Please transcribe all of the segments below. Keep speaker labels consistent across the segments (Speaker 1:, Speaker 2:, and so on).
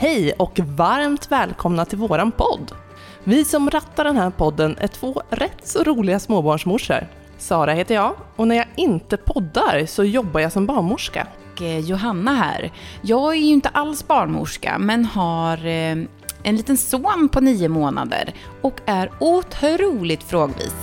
Speaker 1: Hej och varmt välkomna till våran podd. Vi som rattar den här podden är två rätt så roliga småbarnsmorsor. Sara heter jag och när jag inte poddar så jobbar jag som barnmorska.
Speaker 2: Och eh, Johanna här. Jag är ju inte alls barnmorska men har eh, en liten son på nio månader och är otroligt frågvis.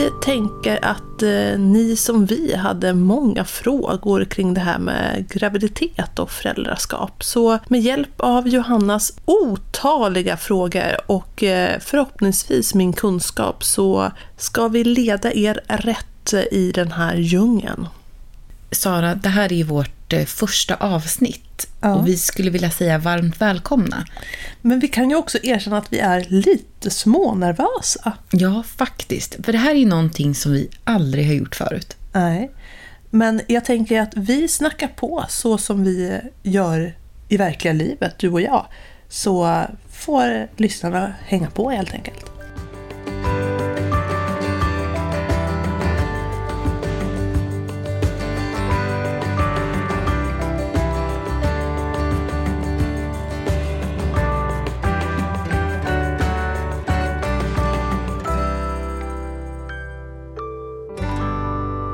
Speaker 1: Vi tänker att eh, ni som vi hade många frågor kring det här med graviditet och föräldraskap. Så med hjälp av Johannas otaliga frågor och eh, förhoppningsvis min kunskap så ska vi leda er rätt i den här djungeln.
Speaker 2: Sara, det här är ju vårt eh, första avsnitt
Speaker 1: Ja.
Speaker 2: och vi skulle vilja säga varmt välkomna.
Speaker 1: Men vi kan ju också erkänna att vi är lite smånervösa.
Speaker 2: Ja, faktiskt. För det här är ju någonting som vi aldrig har gjort förut.
Speaker 1: Nej. Men jag tänker att vi snackar på så som vi gör i verkliga livet, du och jag. Så får lyssnarna hänga på helt enkelt.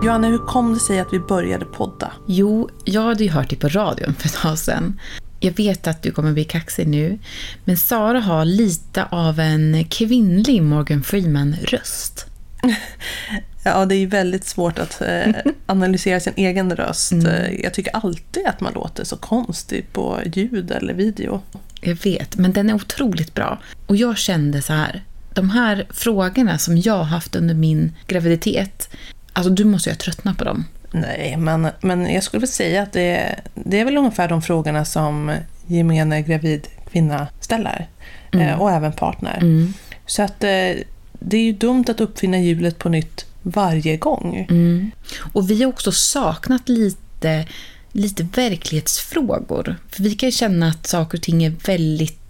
Speaker 1: Johanna, hur kom det sig att vi började podda?
Speaker 2: Jo, jag hade ju hört det på radion för ett tag sedan. Jag vet att du kommer bli kaxig nu, men Sara har lite av en kvinnlig Morgan Freeman-röst.
Speaker 1: Ja, det är väldigt svårt att eh, analysera sin egen röst.
Speaker 2: Mm.
Speaker 1: Eh, Jag tycker alltid att man låter så konstig på ljud eller video.
Speaker 2: Jag vet, men den är otroligt bra. Och jag kände så här, de här frågorna som jag haft under min graviditet, alltså du måste ju ha tröttnat på dem.
Speaker 1: Nej, men, men jag skulle väl säga att det, det är väl ungefär de frågorna som gemene gravid kvinna ställer. Eh, och även partner.
Speaker 2: Mm.
Speaker 1: Så att eh, det är ju dumt att uppfinna hjulet på nytt varje gång.
Speaker 2: Mm. Och vi har också saknat lite, lite verklighetsfrågor. För vi kan ju känna att saker och ting är väldigt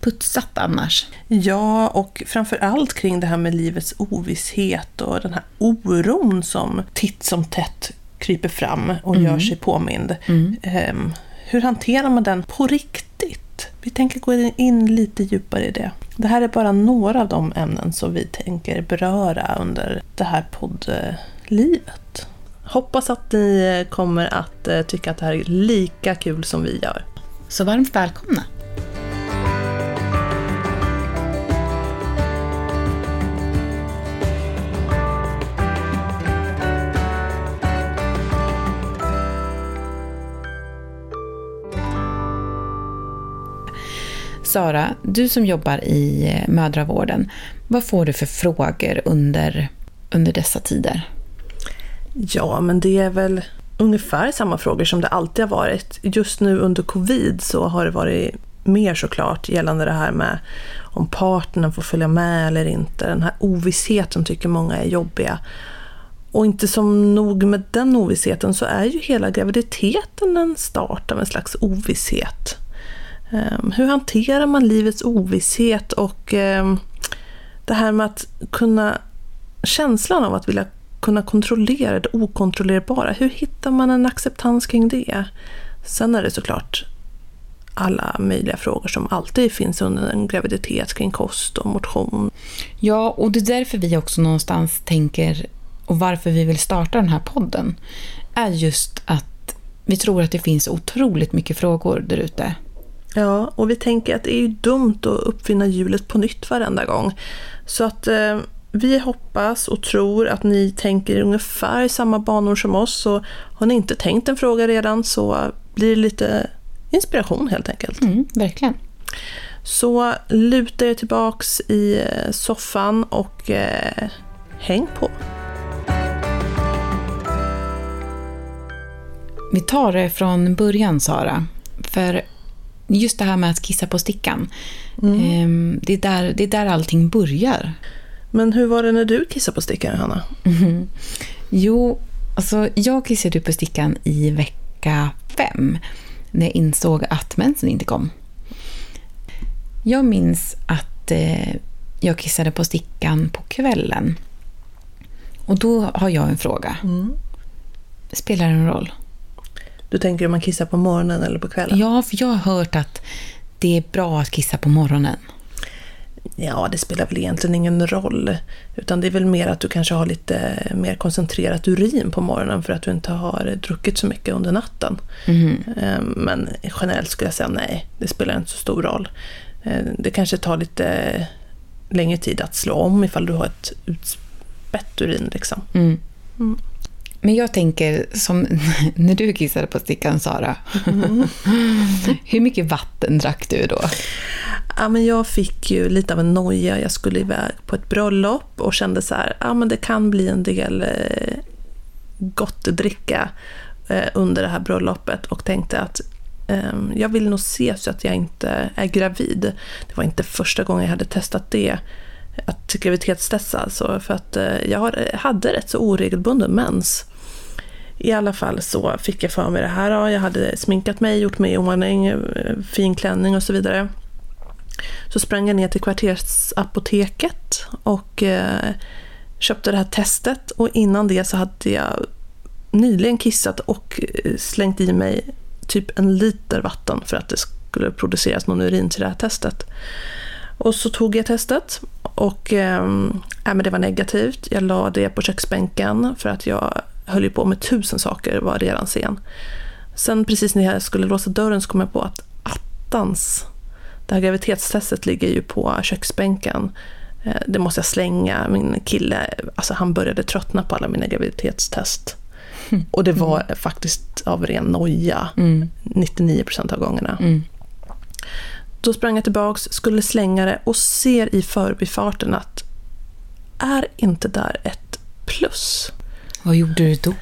Speaker 2: putsat annars.
Speaker 1: Ja, och framför allt kring det här med livets ovisshet och den här oron som titt som tätt kryper fram och gör sig påmind. Ehm, hur hanterar man den på riktigt? Vi tänker gå in lite djupare i det. Det här är bara några av de ämnen som vi tänker beröra under det här poddlivet. Hoppas att ni kommer att eh, tycka att det här är lika kul som vi gör.
Speaker 2: Så varmt välkomna! Sara, du som jobbar i eh, mödravården, vad får du för frågor under, under dessa tider?
Speaker 1: Ja, men det är väl ungefär samma frågor som det alltid har varit. Just nu under covid så har det varit mer såklart gällande det här med om partnern får följa med eller inte. Den här ovissheten tycker många är jobbiga. Och inte som nog med den ovissheten så är ju hela graviditeten en start av en slags ovisshet. Ehm, hur hanterar man livets ovisshet och ehm, det här med att kunna känslan av att vilja kunna kontrollera det okontrollerbara. Hur hittar man en acceptans kring det? Sen är det såklart alla möjliga frågor som alltid finns under en graviditet kring kost och motion.
Speaker 2: Ja, och det är därför vi också någonstans tänker och varför vi vill starta den här podden är just att vi tror att det finns otroligt mycket frågor där ute.
Speaker 1: Ja, och vi tänker att det är ju dumt att uppfinna hjulet på nytt varenda gång. Så att eh, vi hoppas och tror att ni tänker i ungefär samma banor som oss. Så har ni inte tänkt en fråga redan så blir det lite inspiration helt enkelt.
Speaker 2: Mm, verkligen.
Speaker 1: Så luta er tillbaks i eh, soffan och eh, häng på.
Speaker 2: Vi tar det från början, Sara. För just det här med att kissa på stickan, ehm, det, är där, det är där allting börjar.
Speaker 1: Men hur var det när du kissade på stickan, Hanna?
Speaker 2: Jo, alltså jag kissade på stickan i vecka fem. när jag insåg att mensen inte kom. Jag minns att eh, jag kissade på stickan på kvällen. Och då har jag en fråga.
Speaker 1: Mm.
Speaker 2: Spelar det någon roll?
Speaker 1: Du tänker om man kissar på morgonen eller på kvällen?
Speaker 2: Ja, för jag har hört att det är bra att kissa på morgonen.
Speaker 1: Ja, det spelar väl egentligen ingen roll. Utan det är väl mer att du kanske har lite mer koncentrerat urin på morgonen för att du inte har druckit så mycket under natten. Eh, Men generellt skulle jag säga nej, det spelar inte så stor roll. Eh, Det kanske tar lite längre tid att slå om ifall du har ett utspätt urin. Liksom.
Speaker 2: Mm.
Speaker 1: Mm.
Speaker 2: Men jag tänker som när du kissade på stickan, Sara. Hur mycket vatten drack du då?
Speaker 1: Ja, men jag fick ju lite av en noja. Jag skulle iväg på ett bröllop och kände så här, ja men det kan bli en del eh, gott att dricka eh, under det här bröllopet och tänkte att eh, jag vill nog se så att jag inte är gravid. Det var inte första gången jag hade testat det. Att graviditetstesta alltså, för att eh, jag har- eh, hade rätt så oregelbunden mens. I alla fall så fick jag för mig det här. Ja, jag hade sminkat mig, gjort mig i ordning, eh, fin klänning och så vidare. Så sprang jag ner till kvartersapoteket och eh, köpte det här testet. Och innan det så hade jag nyligen kissat och slängt i mig typ en liter vatten för att det skulle produceras någon urin till det här testet. Och så tog jag testet och eh, äh, men det var negativt. Jag la det på köksbänken för att jag höll ju på med tusen saker, var redan sen. Sen precis när jag skulle låsa dörren så kom jag på att attans, det här graviditetstestet ligger ju på köksbänken. Eh, Det måste jag slänga. Min kille, alltså han började tröttna på alla mina graviditetstest. Och det var faktiskt av ren noja,
Speaker 2: Mm.
Speaker 1: 99% av gångerna. Då sprang jag tillbaks, skulle slänga det och ser i förbifarten att är inte där ett plus?
Speaker 2: Vad gjorde du då?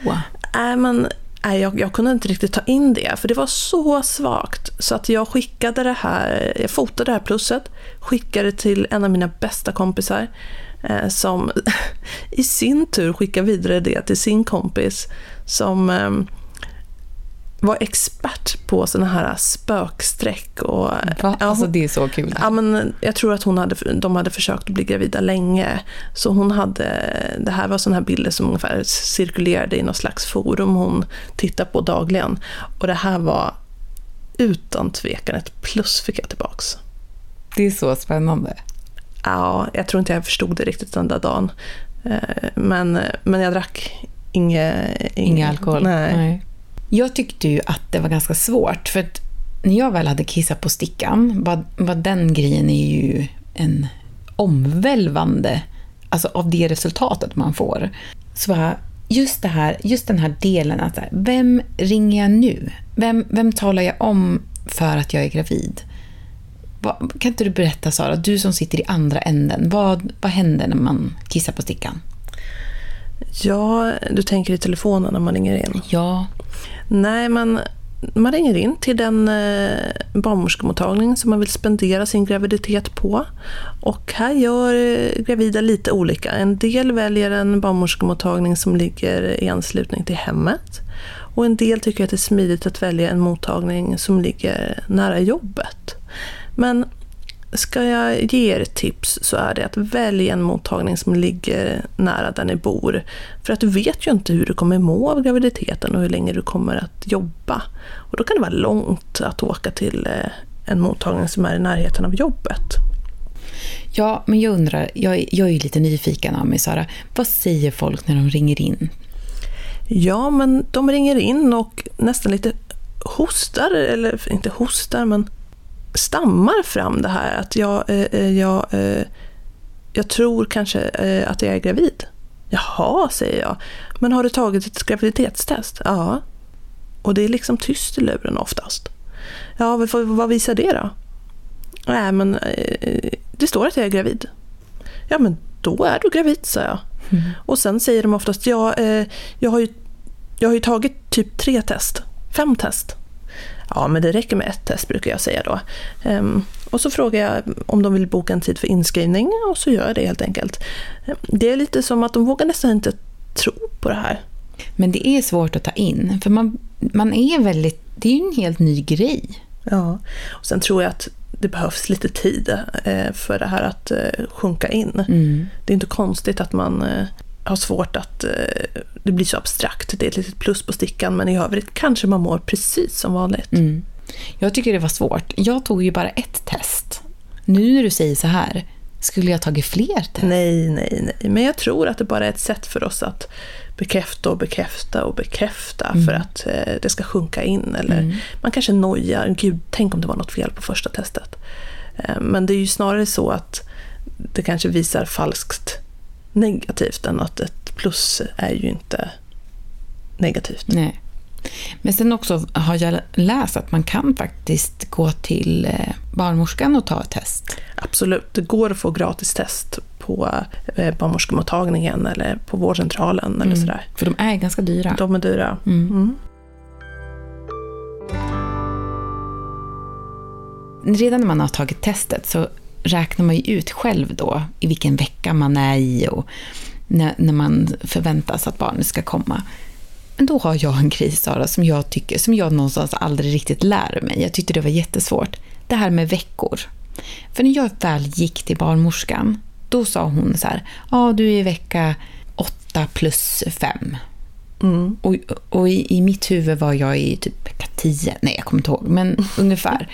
Speaker 1: Nej, men nej, jag, jag kunde inte riktigt ta in det, för det var så svagt. Så att jag skickade det här, jag fotade det här plusset, skickade till en av mina bästa kompisar, eh, som i sin tur skickade vidare det till sin kompis, som eh, var expert på såna här spöksträck och...
Speaker 2: Va?
Speaker 1: Ja,
Speaker 2: Alltså det är så kul.
Speaker 1: Ja, men jag tror att hon hade, de hade försökt att bli gravida länge. Så hon hade, det här var sådana här bilder som ungefär cirkulerade i något slags forum hon tittar på dagligen. Och det här var utan tvekan ett plus fick jag tillbaks.
Speaker 2: Det är så spännande.
Speaker 1: Ja, jag tror inte jag förstod det riktigt den där dagen. Eh, Men, men jag drack inge,
Speaker 2: Ingen alkohol.
Speaker 1: Nej.
Speaker 2: Jag tyckte ju att det var ganska svårt, för att när jag väl hade kissat på stickan, var, var den grejen är ju en omvälvande, alltså av det resultatet man får. Så var just, det här, just den här delen att här, vem ringer jag nu? Vem, vem talar jag om för att jag är gravid? Kan inte du berätta Sara, du som sitter i andra änden, vad, vad händer när man kissar på stickan?
Speaker 1: Ja, du tänker i telefonen när man ringer in.
Speaker 2: Ja,
Speaker 1: Nej, men man ringer in till den eh, barnmorskemottagning som man vill spendera sin graviditet på. Och här gör eh, gravida lite olika. En del väljer en barnmorskemottagning som ligger i anslutning till hemmet. Och en del tycker att det är smidigt att välja en mottagning som ligger nära jobbet. Men ska jag ge er tips så är det att välja en mottagning som ligger nära där ni bor. För att du vet ju inte hur du kommer må av graviditeten och hur länge du kommer att jobba. Och då kan det vara långt att åka till eh, en mottagning som är i närheten av jobbet.
Speaker 2: Ja, men jag undrar, jag, är- jag är ju lite nyfiken av mig Sara. Vad säger folk när de ringer in?
Speaker 1: Ja, men de ringer in och nästan lite hostar, eller inte hostar, men stammar fram det här att jag, eh, eh, jag, eh, jag tror kanske eh, att jag är gravid. Jaha, säger jag. Men har du tagit ett graviditetstest? Ja. Och det är liksom tyst i luren oftast. Ja, vad, visar det då? Nej, men eh, det står att jag är gravid. Ja, men då är du gravid, sa jag. Och sen säger de oftast, ja, eh, jag, har ju, jag har ju tagit typ tre test, fem test. Ja, men det räcker med ett test brukar jag säga då. Ehm, och så frågar jag om de vill boka en tid för inskrivning och så gör jag det helt enkelt. Ehm, Det är lite som att de vågar nästan inte tro på det här.
Speaker 2: Men det är svårt att ta in, för man, man är väldigt, det är ju en helt ny grej.
Speaker 1: Ja, och sen tror jag att det behövs lite tid eh, för det här att eh, sjunka in.
Speaker 2: Mm.
Speaker 1: Det är inte konstigt att man eh, har svårt att... Det blir så abstrakt. Det är ett litet plus på stickan, men i övrigt kanske man mår precis som vanligt.
Speaker 2: Mm. Jag tycker det var svårt. Jag tog ju bara ett test. Nu när du säger så här, skulle jag tagit fler test?
Speaker 1: Nej, nej, nej. Men jag tror att det bara är ett sätt för oss att bekräfta och bekräfta och bekräfta mm. för att eh, det ska sjunka in. Eller mm. man kanske nojar, gud, tänk om det var något fel på första testet. Eh, men det är ju snarare så att det kanske visar falskt negativt än att ett plus är ju inte negativt.
Speaker 2: Nej. Men sen också har jag läst att man kan faktiskt gå till eh, barnmorskan och ta ett test.
Speaker 1: Absolut, det går att få gratis test på eh, barnmorskemottagningen eller på vårdcentralen eller mm. sådär.
Speaker 2: För de är ganska dyra.
Speaker 1: De är dyra. Mm. Mm.
Speaker 2: Redan när man har tagit testet så räknar man ju ut själv då i vilken vecka man är i och när, när man förväntas att barnet ska komma. Men då har jag en grej, Sara, som jag tycker, som jag någonstans aldrig riktigt lär mig. Jag tyckte det var jättesvårt. Det här med veckor. För när jag väl gick till barnmorskan, då sa hon så här, ja du är i vecka 8 plus 5. Mm. Och, och i, i, mitt huvud var jag i typ vecka 10, nej jag kommer inte ihåg, men ungefär.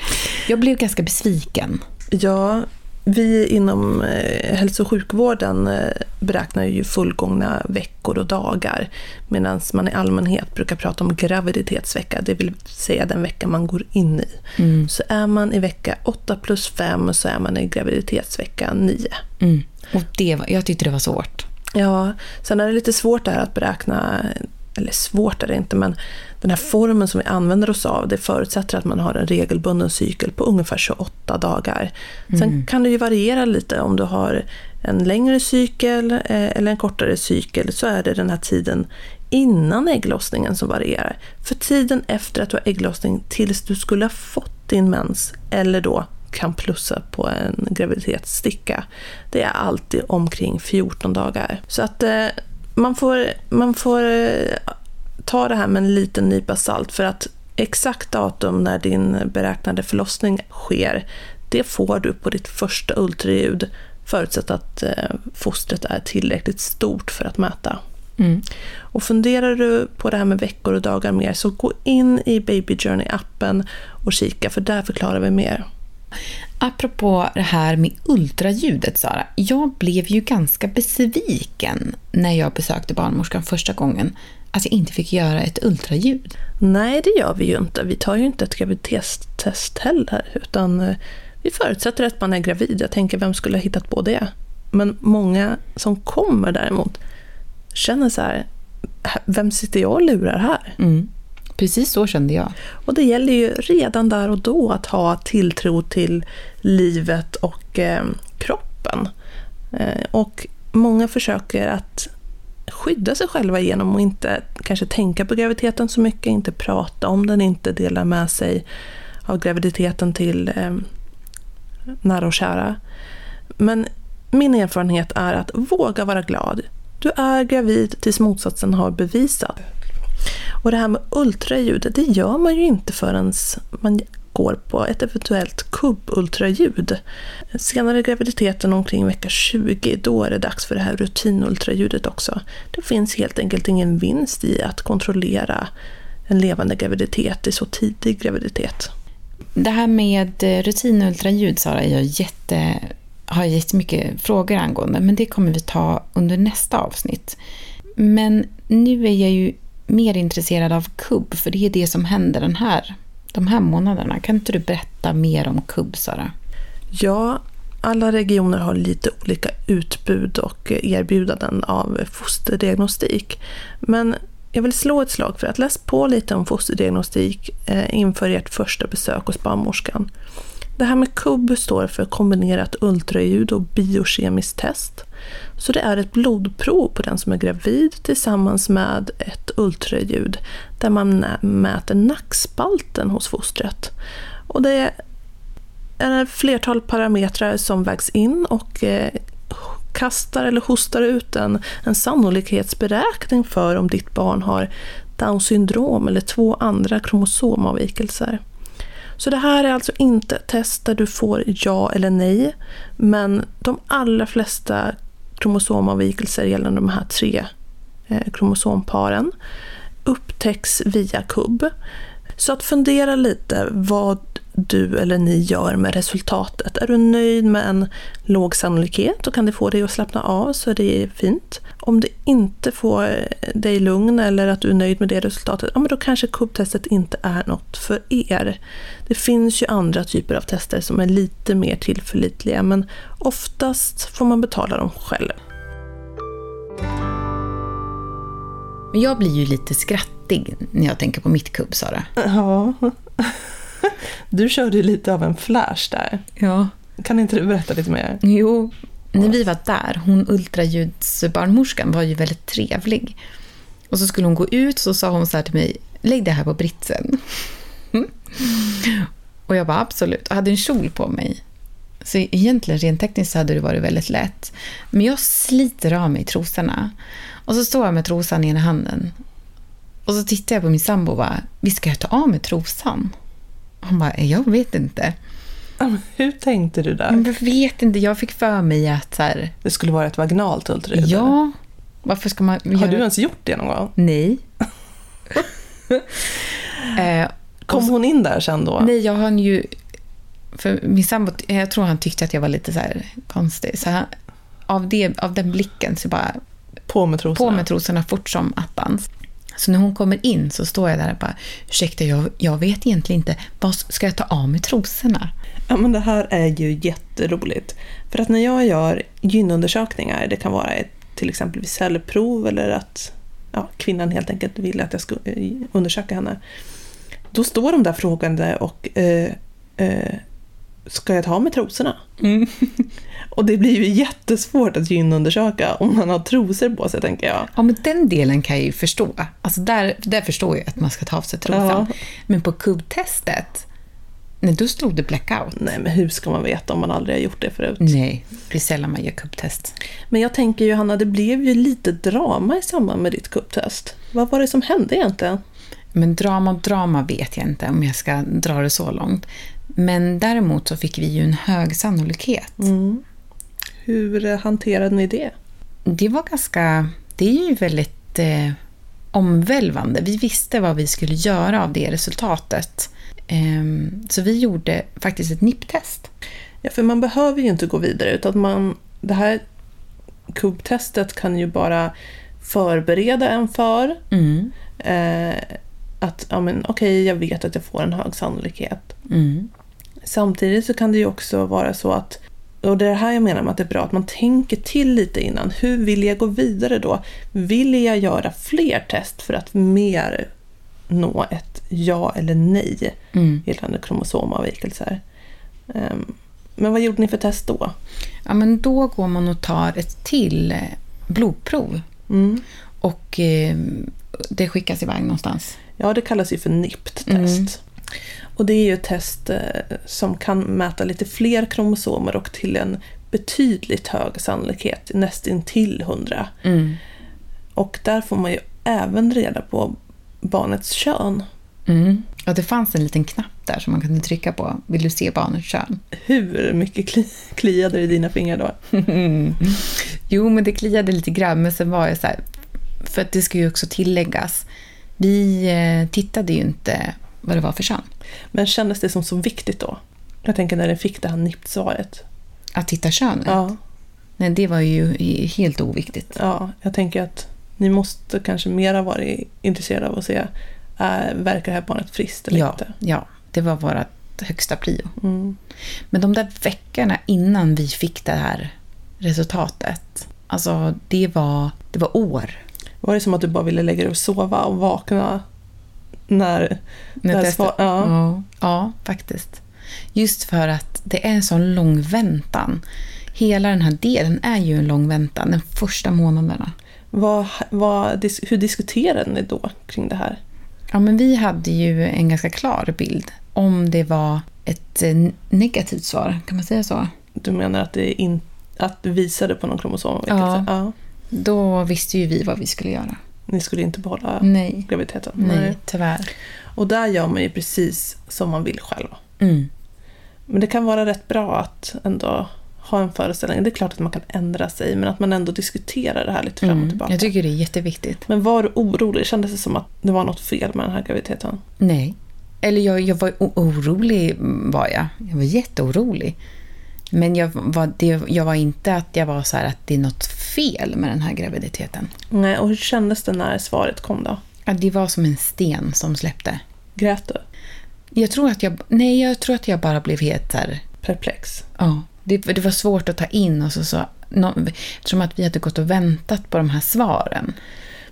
Speaker 2: Jag blev ganska besviken.
Speaker 1: Ja, vi inom eh, hälso och sjukvården eh, beräknar ju fullgångna veckor och dagar medan man i allmänhet brukar prata om graviditetsvecka, det vill säga den vecka man går in i. Mm. Så är man i vecka 8 plus 5 så är man i graviditetsvecka 9.
Speaker 2: Mm. Och det jag tyckte det var svårt.
Speaker 1: Ja, sen är det lite svårt där att beräkna eller svårt är det inte, men den här formen som vi använder oss av, det förutsätter att man har en regelbunden cykel på ungefär 28 dagar. Sen mm. kan det ju variera lite om du har en längre cykel eh, eller en kortare cykel så är det den här tiden innan ägglossningen som varierar. För tiden efter att du har ägglossning tills du skulle ha fått din mens eller då kan plussa på en graviditetssticka. Det är alltid omkring 14 dagar. Så att eh, man får, man får eh, ta det här med en liten nypa salt för att exakt datum när din beräknade förlossning sker, det får du på ditt första ultraljud förutsatt att eh, fostret är tillräckligt stort för att mäta. Mm. Och funderar du på det här med veckor och dagar mer så gå in i Baby Journey-appen och kika för där förklarar vi mer.
Speaker 2: Apropå det här med ultraljudet, Sara. Jag blev ju ganska besviken när jag besökte barnmorskan första gången att jag inte fick göra ett ultraljud.
Speaker 1: Nej, det gör vi ju inte. Vi tar ju inte ett graviditetstest heller, utan eh, vi förutsätter att man är gravid. Jag tänker, vem skulle ha hittat på det? Men många som kommer däremot känner så här, vem sitter jag och lurar här?
Speaker 2: Mm. Precis så kände jag.
Speaker 1: Och det gäller ju redan där och då att ha tilltro till livet och eh, kroppen. Eh, och många försöker att skydda sig själva genom att inte kanske tänka på graviditeten så mycket, inte prata om den, inte dela med sig av graviditeten till eh, nära och kära. Men min erfarenhet är att våga vara glad. Du är gravid tills motsatsen har bevisat. Och det här med ultraljud, det gör man ju inte förrän man går på ett eventuellt kubbultraljud. Senare i graviditeten, omkring vecka 20, då är det dags för det här rutinultraljudet också. Det finns helt enkelt ingen vinst i att kontrollera en levande graviditet i så tidig graviditet.
Speaker 2: Det här med eh, rutinultraljud, Sara, jag jätte, har jättemycket frågor angående, men det kommer vi ta under nästa avsnitt. Men nu är jag ju mer intresserad av kubb, för det är det som händer den här, de här månaderna. Kan inte du berätta mer om kubb, Sara?
Speaker 1: Ja, alla regioner har lite olika utbud och erbjudanden av fosterdiagnostik. Men jag vill slå ett slag för att läsa på lite om fosterdiagnostik eh, inför ert första besök hos barnmorskan. Det här med KUB står för kombinerat ultraljud och biokemiskt test. Så det är ett blodprov på den som är gravid tillsammans med ett ultraljud där man mäter nackspalten hos fostret. Och det är ett flertal parametrar som vägs in och eh, kastar eller hostar ut en, en sannolikhetsberäkning för om ditt barn har Downs syndrom eller två andra kromosomavvikelser. Så det här är alltså inte test där du får ja eller nej, men de allra flesta kromosomavvikelser gällande de här tre eh, kromosomparen upptäcks via KUB. Så att fundera lite vad du eller ni gör med resultatet. Är du nöjd med en låg sannolikhet och kan det få dig att slappna av så är det fint. Om det inte får dig lugn eller att du är nöjd med det resultatet, ja men då kanske KUB-testet inte är något för er. Det finns ju andra typer av tester som är lite mer tillförlitliga men oftast får man betala dem själv.
Speaker 2: Men jag blir ju lite skrattig när jag tänker på mitt kubb, Sara.
Speaker 1: Ja. Du körde lite av en flash där.
Speaker 2: Ja.
Speaker 1: Kan inte du berätta lite mer?
Speaker 2: Jo, när vi var där, hon ultraljudsbarnmorskan var ju väldigt trevlig. Och så skulle hon gå ut så sa hon så här till mig, lägg det här på britsen. Och jag bara absolut, och hade en kjol på mig. Så egentligen rent tekniskt hade det varit väldigt lätt. Men jag sliter av mig trosorna. Och så står jag med trosan i ena handen. Och så tittar jag på min sambo och bara, vi ska jag ta av mig trosan? Han bara, jag vet inte.
Speaker 1: Hur tänkte du där?
Speaker 2: Jag vet inte, jag fick för mig att så här,
Speaker 1: Det skulle vara ett vaginalt ultraljud?
Speaker 2: Ja, varför ska man
Speaker 1: Har
Speaker 2: göra...
Speaker 1: du ens gjort det någon gång?
Speaker 2: Nej. eh,
Speaker 1: Kom hon in där sen då?
Speaker 2: nej, jag har ju... För min sambo, jag tror han tyckte att jag var lite så konstig. Så han, av, det, av den blicken så bara
Speaker 1: På med trosorna?
Speaker 2: på med trosorna fort som attans. Så när hon kommer in så står jag där och bara, ursäkta, jag, jag vet egentligen inte, vad ska jag ta av mig trosorna?
Speaker 1: Ja, men det här är ju jätteroligt. För att när jag gör gynundersökningar, det kan vara ett, till exempel vid cellprov eller att ja, kvinnan helt enkelt vill att jag ska eh, undersöka henne. Då står de där frågande och eh, eh, ska jag ta av mig trosorna? Och det blir ju jättesvårt att gynundersöka om man har trosor på sig, tänker jag.
Speaker 2: Ja, men den delen kan jag ju förstå. Alltså där, där förstår jag att man ska ta av sig trosan.
Speaker 1: Ja.
Speaker 2: Men på kubbtestet, nej, då stod det blackout.
Speaker 1: Nej, men hur ska man veta om man aldrig har gjort det förut?
Speaker 2: Nej, det är sällan man gör kubbtest.
Speaker 1: Men jag tänker Johanna, det blev ju lite drama i samband med ditt kupptest. Vad var det som hände egentligen?
Speaker 2: Men drama och drama vet jag inte om jag ska dra det så långt. Men däremot så fick vi ju en hög sannolikhet.
Speaker 1: Hur eh, hanterade ni det?
Speaker 2: Det var ganska... Det är ju väldigt eh, omvälvande. Vi visste vad vi skulle göra av det resultatet. Ehm, så vi gjorde faktiskt ett NIP-test.
Speaker 1: Ja, för man behöver ju inte gå vidare utan man, det här kubbtestet kan ju bara förbereda en för
Speaker 2: Mm.
Speaker 1: eh, att, ja men okej, jag vet att jag får en hög sannolikhet.
Speaker 2: Mm.
Speaker 1: Samtidigt så kan det ju också vara så att, och det är det här jag menar med att det är bra att man tänker till lite innan. Hur vill jag gå vidare då? Vill jag göra fler test för att mer nå ett ja eller nej
Speaker 2: Mm.
Speaker 1: gällande kromosomavvikelser? Ehm, Men vad gjorde ni för test då?
Speaker 2: Ja, men då går man och tar ett till eh, blodprov.
Speaker 1: Mm.
Speaker 2: Och eh, det skickas iväg någonstans.
Speaker 1: Ja, det kallas ju för NIPT-test. Och det är ju ett test eh, som kan mäta lite fler kromosomer och till en betydligt hög sannolikhet, nästintill 100.
Speaker 2: Mm.
Speaker 1: Och där får man ju även reda på barnets kön.
Speaker 2: Mm. Och det fanns en liten knapp där som man kunde trycka på. Vill du se barnets kön?
Speaker 1: Hur mycket kli kliade det i dina fingrar då?
Speaker 2: Jo, men det kliade lite grann, men sen var jag så här, för att det ska ju också tilläggas, vi eh, tittade ju inte vad det var för kön.
Speaker 1: Men kändes det som så viktigt då? Jag tänker när ni fick det här NIPT-svaret.
Speaker 2: Att titta könet,
Speaker 1: Ja,
Speaker 2: nej, det var ju helt oviktigt.
Speaker 1: ja, jag tänker att ni måste kanske mera vara intresserade av att se, äh, verkar det här barnet friskt eller
Speaker 2: Ja,
Speaker 1: inte?
Speaker 2: ja, det var vårt högsta prio.
Speaker 1: Mm.
Speaker 2: Men de där veckorna innan vi fick det här resultatet, alltså det var, det var år.
Speaker 1: Var det som att du bara ville lägga dig och sova och vakna när...
Speaker 2: När
Speaker 1: Där
Speaker 2: testet-
Speaker 1: ja.
Speaker 2: ja, ja, faktiskt. Just för att det är en sån lång väntan. Hela den här delen är ju en lång väntan, de första månaderna.
Speaker 1: Vad, vad, hur diskuterade ni då kring det här?
Speaker 2: Ja, men vi hade ju en ganska klar bild. Om det var ett eh, negativt svar, kan man säga så?
Speaker 1: Du menar att det, in, att det visade på någon kromosomavvikelse?
Speaker 2: Ja.
Speaker 1: ja.
Speaker 2: Då visste ju vi vad vi skulle göra.
Speaker 1: Ni skulle inte behålla
Speaker 2: Nej.
Speaker 1: graviditeten.
Speaker 2: Nej, tyvärr.
Speaker 1: Och där gör man ju precis som man vill själv.
Speaker 2: Mm.
Speaker 1: Men det kan vara rätt bra att ändå ha en föreställning. Det är klart att man kan ändra sig, men att man ändå diskuterar det här lite fram och
Speaker 2: Mm.
Speaker 1: tillbaka.
Speaker 2: Jag tycker det är jätteviktigt.
Speaker 1: Men var du orolig? Kändes det som att det var något fel med den här graviditeten?
Speaker 2: Nej. Eller jag, jag var orolig, var jag. Jag var jätteorolig. Men jag var, det, jag var inte att jag var så att det är något fel med den här graviditeten.
Speaker 1: Nej, och hur kändes det när svaret kom då?
Speaker 2: Att det var som en sten som släppte.
Speaker 1: Grät du?
Speaker 2: Jag tror att jag, nej, jag tror att jag bara blev helt här,
Speaker 1: Perplex?
Speaker 2: ja. Det, det var svårt att ta in och så, så nå- eftersom att vi hade gått och väntat på de här svaren.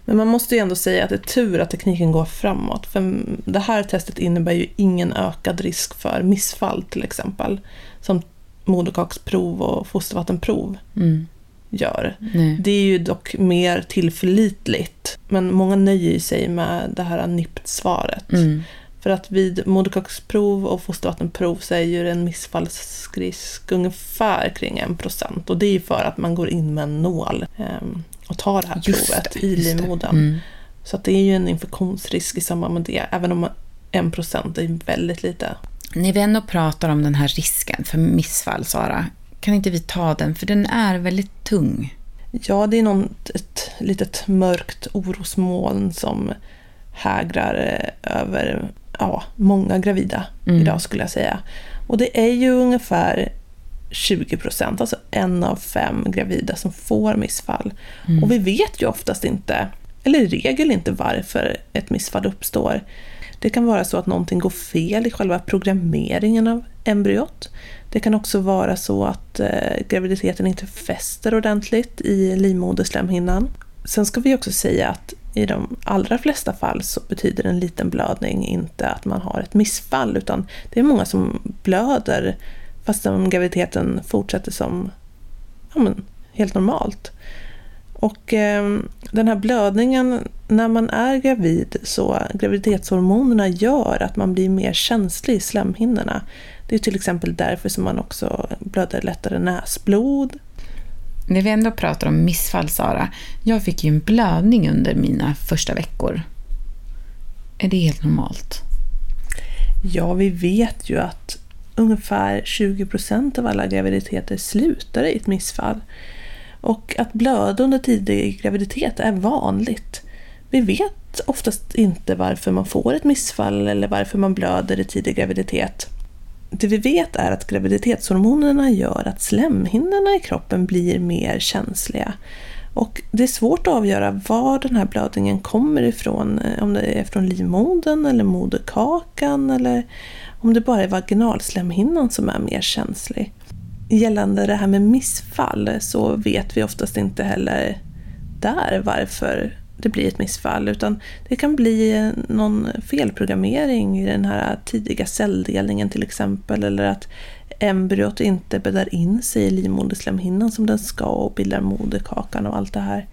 Speaker 1: Men man måste ju ändå säga att det är tur att tekniken går framåt. För det här testet innebär ju ingen ökad risk för missfall till exempel. Som moderkaksprov och fostervattenprov
Speaker 2: Mm.
Speaker 1: gör.
Speaker 2: Nej.
Speaker 1: Det är ju dock mer tillförlitligt. Men många nöjer sig med det här NIPT-svaret.
Speaker 2: Mm.
Speaker 1: För att vid moderkaksprov och fostervattenprov så är ju en missfallsrisk ungefär kring 1%. Och det är ju för att man går in med en nål ehm, och tar det här
Speaker 2: Just
Speaker 1: provet
Speaker 2: det,
Speaker 1: i livmodern.
Speaker 2: Mm.
Speaker 1: Så att det är ju en infektionsrisk i samband med det. Även om 1% är väldigt lite.
Speaker 2: När vi ändå pratar om den här risken för missfall, Sara, kan inte vi ta den? För den är väldigt tung.
Speaker 1: Ja, det är något, ett litet mörkt orosmoln som hägrar eh, över ja, många gravida
Speaker 2: Mm.
Speaker 1: idag skulle jag säga. Och det är ju ungefär 20 procent, alltså en av fem gravida som får missfall.
Speaker 2: Mm.
Speaker 1: Och vi vet ju oftast inte, eller i regel inte varför ett missfall uppstår. Det kan vara så att någonting går fel i själva programmeringen av embryot. Det kan också vara så att eh, graviditeten inte fäster ordentligt i livmoderslemhinnan. Sen ska vi också säga att i de allra flesta fall så betyder en liten blödning inte att man har ett missfall utan det är många som blöder fast om graviditeten fortsätter som ja, men, helt normalt. Och eh, den här blödningen, när man är gravid så graviditetshormonerna gör att man blir mer känslig i slemhinnorna. Det är till exempel därför som man också blöder lättare näsblod.
Speaker 2: När vi ändå pratar om missfall, Sara. Jag fick ju en blödning under mina första veckor. Är det helt normalt?
Speaker 1: Ja, vi vet ju att ungefär 20% av alla graviditeter slutar i ett missfall. Och att blöda under tidig graviditet är vanligt. Vi vet oftast inte varför man får ett missfall eller varför man blöder i tidig graviditet. Det vi vet är att graviditetshormonerna gör att slemhinnorna i kroppen blir mer känsliga. Och det är svårt att avgöra var den här blödningen kommer ifrån. Eh, om det är från livmodern eller moderkakan eller om det bara är vaginalslemhinnan som är mer känslig. Gällande det här med missfall så vet vi oftast inte heller där varför det blir ett missfall utan det kan bli någon felprogrammering i den här tidiga celldelningen till exempel eller att embryot inte bäddar in sig i livmoderslemhinnan som den ska och bildar moderkakan och allt det här.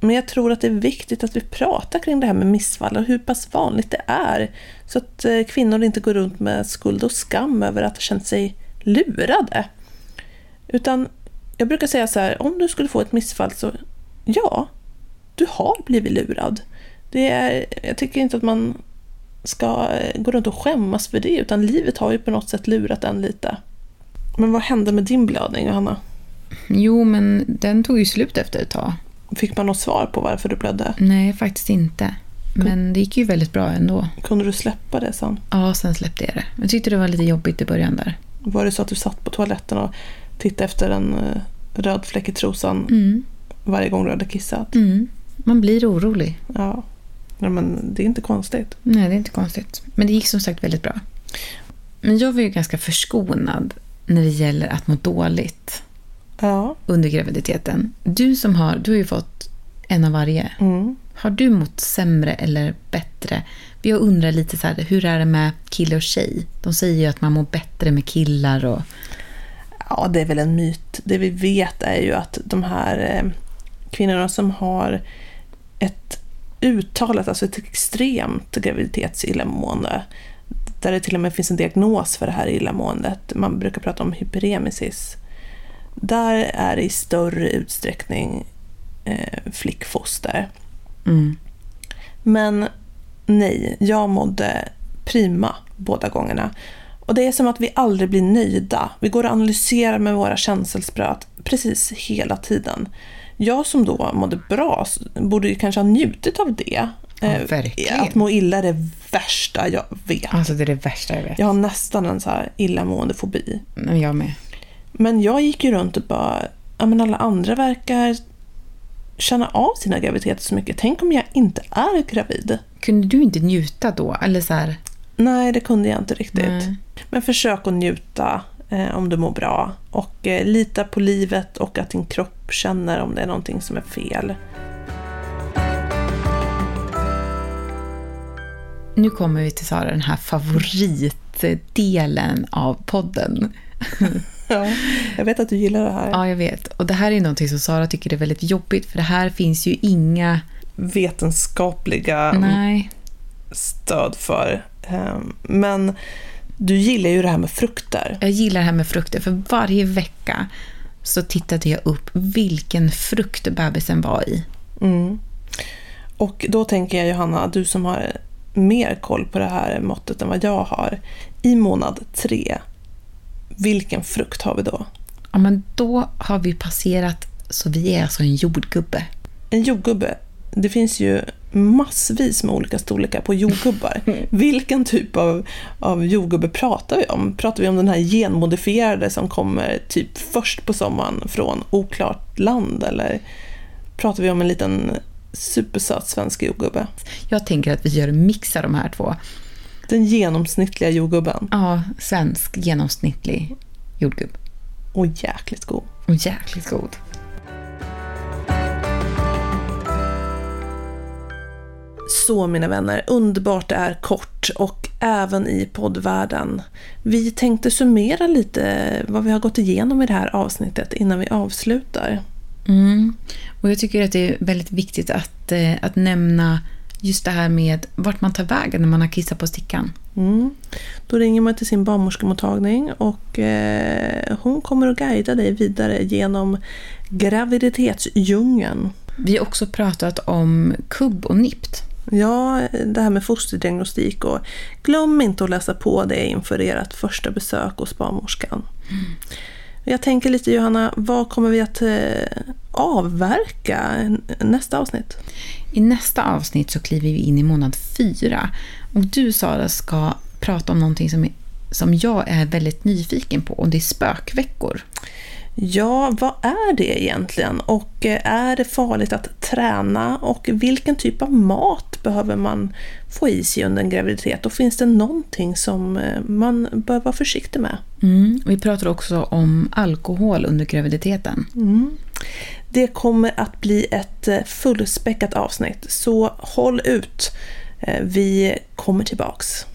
Speaker 1: Men jag tror att det är viktigt att vi pratar kring det här med missfall och hur pass vanligt det är så att eh, kvinnor inte går runt med skuld och skam över att ha känt sig lurade. Utan jag brukar säga så här, om du skulle få ett missfall så ja, du har blivit lurad. Det är, jag tycker inte att man ska gå runt och skämmas för det, utan livet har ju på något sätt lurat en lite. Men vad hände med din blödning, Johanna?
Speaker 2: Jo, men den tog ju slut efter ett tag.
Speaker 1: Fick man något svar på varför du blödde?
Speaker 2: Nej, faktiskt inte. Men det gick ju väldigt bra ändå.
Speaker 1: Kunde du släppa det sen?
Speaker 2: Ja, sen släppte jag det. Jag tyckte det var lite jobbigt i början där.
Speaker 1: Var det så att du satt på toaletten och tittade efter en eh, röd fläck i trosan
Speaker 2: Mm.
Speaker 1: varje gång du hade kissat?
Speaker 2: Mm. Man blir orolig.
Speaker 1: Ja. Nej, men det är inte konstigt.
Speaker 2: Nej, det är inte konstigt. Men det gick som sagt väldigt bra. Men jag var ju ganska förskonad när det gäller att må dåligt
Speaker 1: Ja.
Speaker 2: under graviditeten. Du som har, du har ju fått en av varje.
Speaker 1: Mm.
Speaker 2: Har du mått sämre eller bättre? Jag undrar lite så här, hur är det med kille och tjej? De säger ju att man mår bättre med killar och...
Speaker 1: Ja, det är väl en myt. Det vi vet är ju att de här eh, kvinnorna som har ett uttalat, alltså ett extremt graviditetsillamående, där det till och med finns en diagnos för det här illamåendet, man brukar prata om hyperemesis, där är det i större utsträckning eh, flickfoster.
Speaker 2: Mm.
Speaker 1: Men nej, jag mådde prima båda gångerna. Och det är som att vi aldrig blir nöjda. Vi går och analyserar med våra känselspröt precis hela tiden. Jag som då mådde bra borde ju kanske ha njutit av det.
Speaker 2: Ja,
Speaker 1: Eh,
Speaker 2: verkligen.
Speaker 1: Att må illa är det värsta jag vet.
Speaker 2: Alltså det är det värsta jag vet.
Speaker 1: Jag har nästan en så här illamående fobi.
Speaker 2: Men Jag med.
Speaker 1: Men jag gick ju runt och bara, ja men alla andra verkar känna av sina graviditeter så mycket. Tänk om jag inte är gravid?
Speaker 2: Kunde du inte njuta då? Eller så här,
Speaker 1: Nej, det kunde jag inte riktigt.
Speaker 2: Nej.
Speaker 1: Men försök att njuta eh, om du mår bra. Och eh, lita på livet och att din kropp känner om det är någonting som är fel.
Speaker 2: Nu kommer vi till Sara, den här favoritdelen av podden.
Speaker 1: Ja, jag vet att du gillar det här.
Speaker 2: Ja, jag vet. Och det här är någonting som Sara tycker är väldigt jobbigt, för det här finns ju inga...
Speaker 1: Vetenskapliga
Speaker 2: Nej.
Speaker 1: stöd för. Eh, men du gillar ju det här med frukter.
Speaker 2: Jag gillar det här med frukter, för varje vecka så tittade jag upp vilken frukt bebisen var i.
Speaker 1: Mm. Och då tänker jag Johanna, du som har mer koll på det här måttet än vad jag har. I månad tre, vilken frukt har vi då?
Speaker 2: Ja, men då har vi passerat, så vi är alltså en jordgubbe.
Speaker 1: En jordgubbe. Det finns ju massvis med olika storlekar på jordgubbar. Vilken typ av, av jordgubbe pratar vi om? Pratar vi om den här genmodifierade som kommer typ först på sommaren från oklart land? Eller pratar vi om en liten supersöt svensk jordgubbe?
Speaker 2: Jag tänker att vi gör en mix av de här två.
Speaker 1: Den genomsnittliga jordgubben.
Speaker 2: Ja, svensk genomsnittlig jordgubb.
Speaker 1: Och jäkligt god.
Speaker 2: Och jäkligt god.
Speaker 1: Så mina vänner, underbart det är kort och även i poddvärlden. Vi tänkte summera lite vad vi har gått igenom i det här avsnittet innan vi avslutar.
Speaker 2: Mm. Och jag tycker att det är väldigt viktigt att, eh, att nämna just det här med vart man tar vägen när man har kissat på stickan.
Speaker 1: Mm. Då ringer man till sin barnmorskemottagning och eh, hon kommer att guida dig vidare genom graviditetsdjungeln.
Speaker 2: Vi har också pratat om kubb och nipt.
Speaker 1: Ja, det här med fosterdiagnostik och glöm inte att läsa på det inför ert första besök hos barnmorskan. Jag tänker lite Johanna, vad kommer vi att eh, avverka nästa avsnitt?
Speaker 2: I nästa avsnitt så kliver vi in i månad fyra. Och du Sara ska prata om någonting som, som jag är väldigt nyfiken på och det är spökveckor.
Speaker 1: Ja, vad är det egentligen? Och eh, är det farligt att träna? Och vilken typ av mat behöver man få i sig under en graviditet? Och finns det någonting som eh, man bör vara försiktig med?
Speaker 2: Mm. Vi pratar också om alkohol under graviditeten.
Speaker 1: Det kommer att bli ett eh, fullspäckat avsnitt, så håll ut. Vi kommer tillbaks.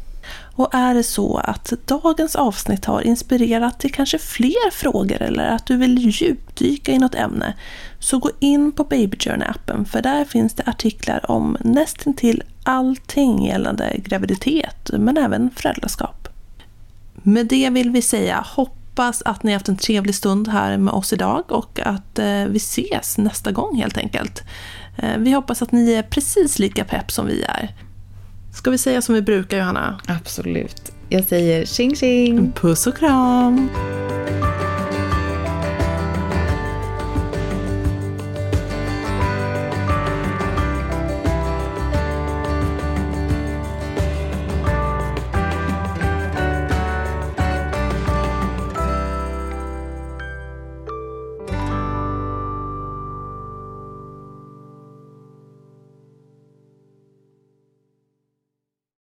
Speaker 1: Och är det så att dagens avsnitt har inspirerat till kanske fler frågor eller att du vill djupdyka i något ämne, så gå in på Baby Journey-appen för där finns det artiklar om nästintill allting gällande graviditet, men även föräldraskap. Med det vill vi säga hoppas att ni haft en trevlig stund här med oss idag och att eh, vi ses nästa gång helt enkelt. Eh, vi hoppas att ni är precis lika pepp som vi är. Ska vi säga som vi brukar Johanna?
Speaker 2: Absolut. Jag säger tjing tjing!
Speaker 1: Puss och kram!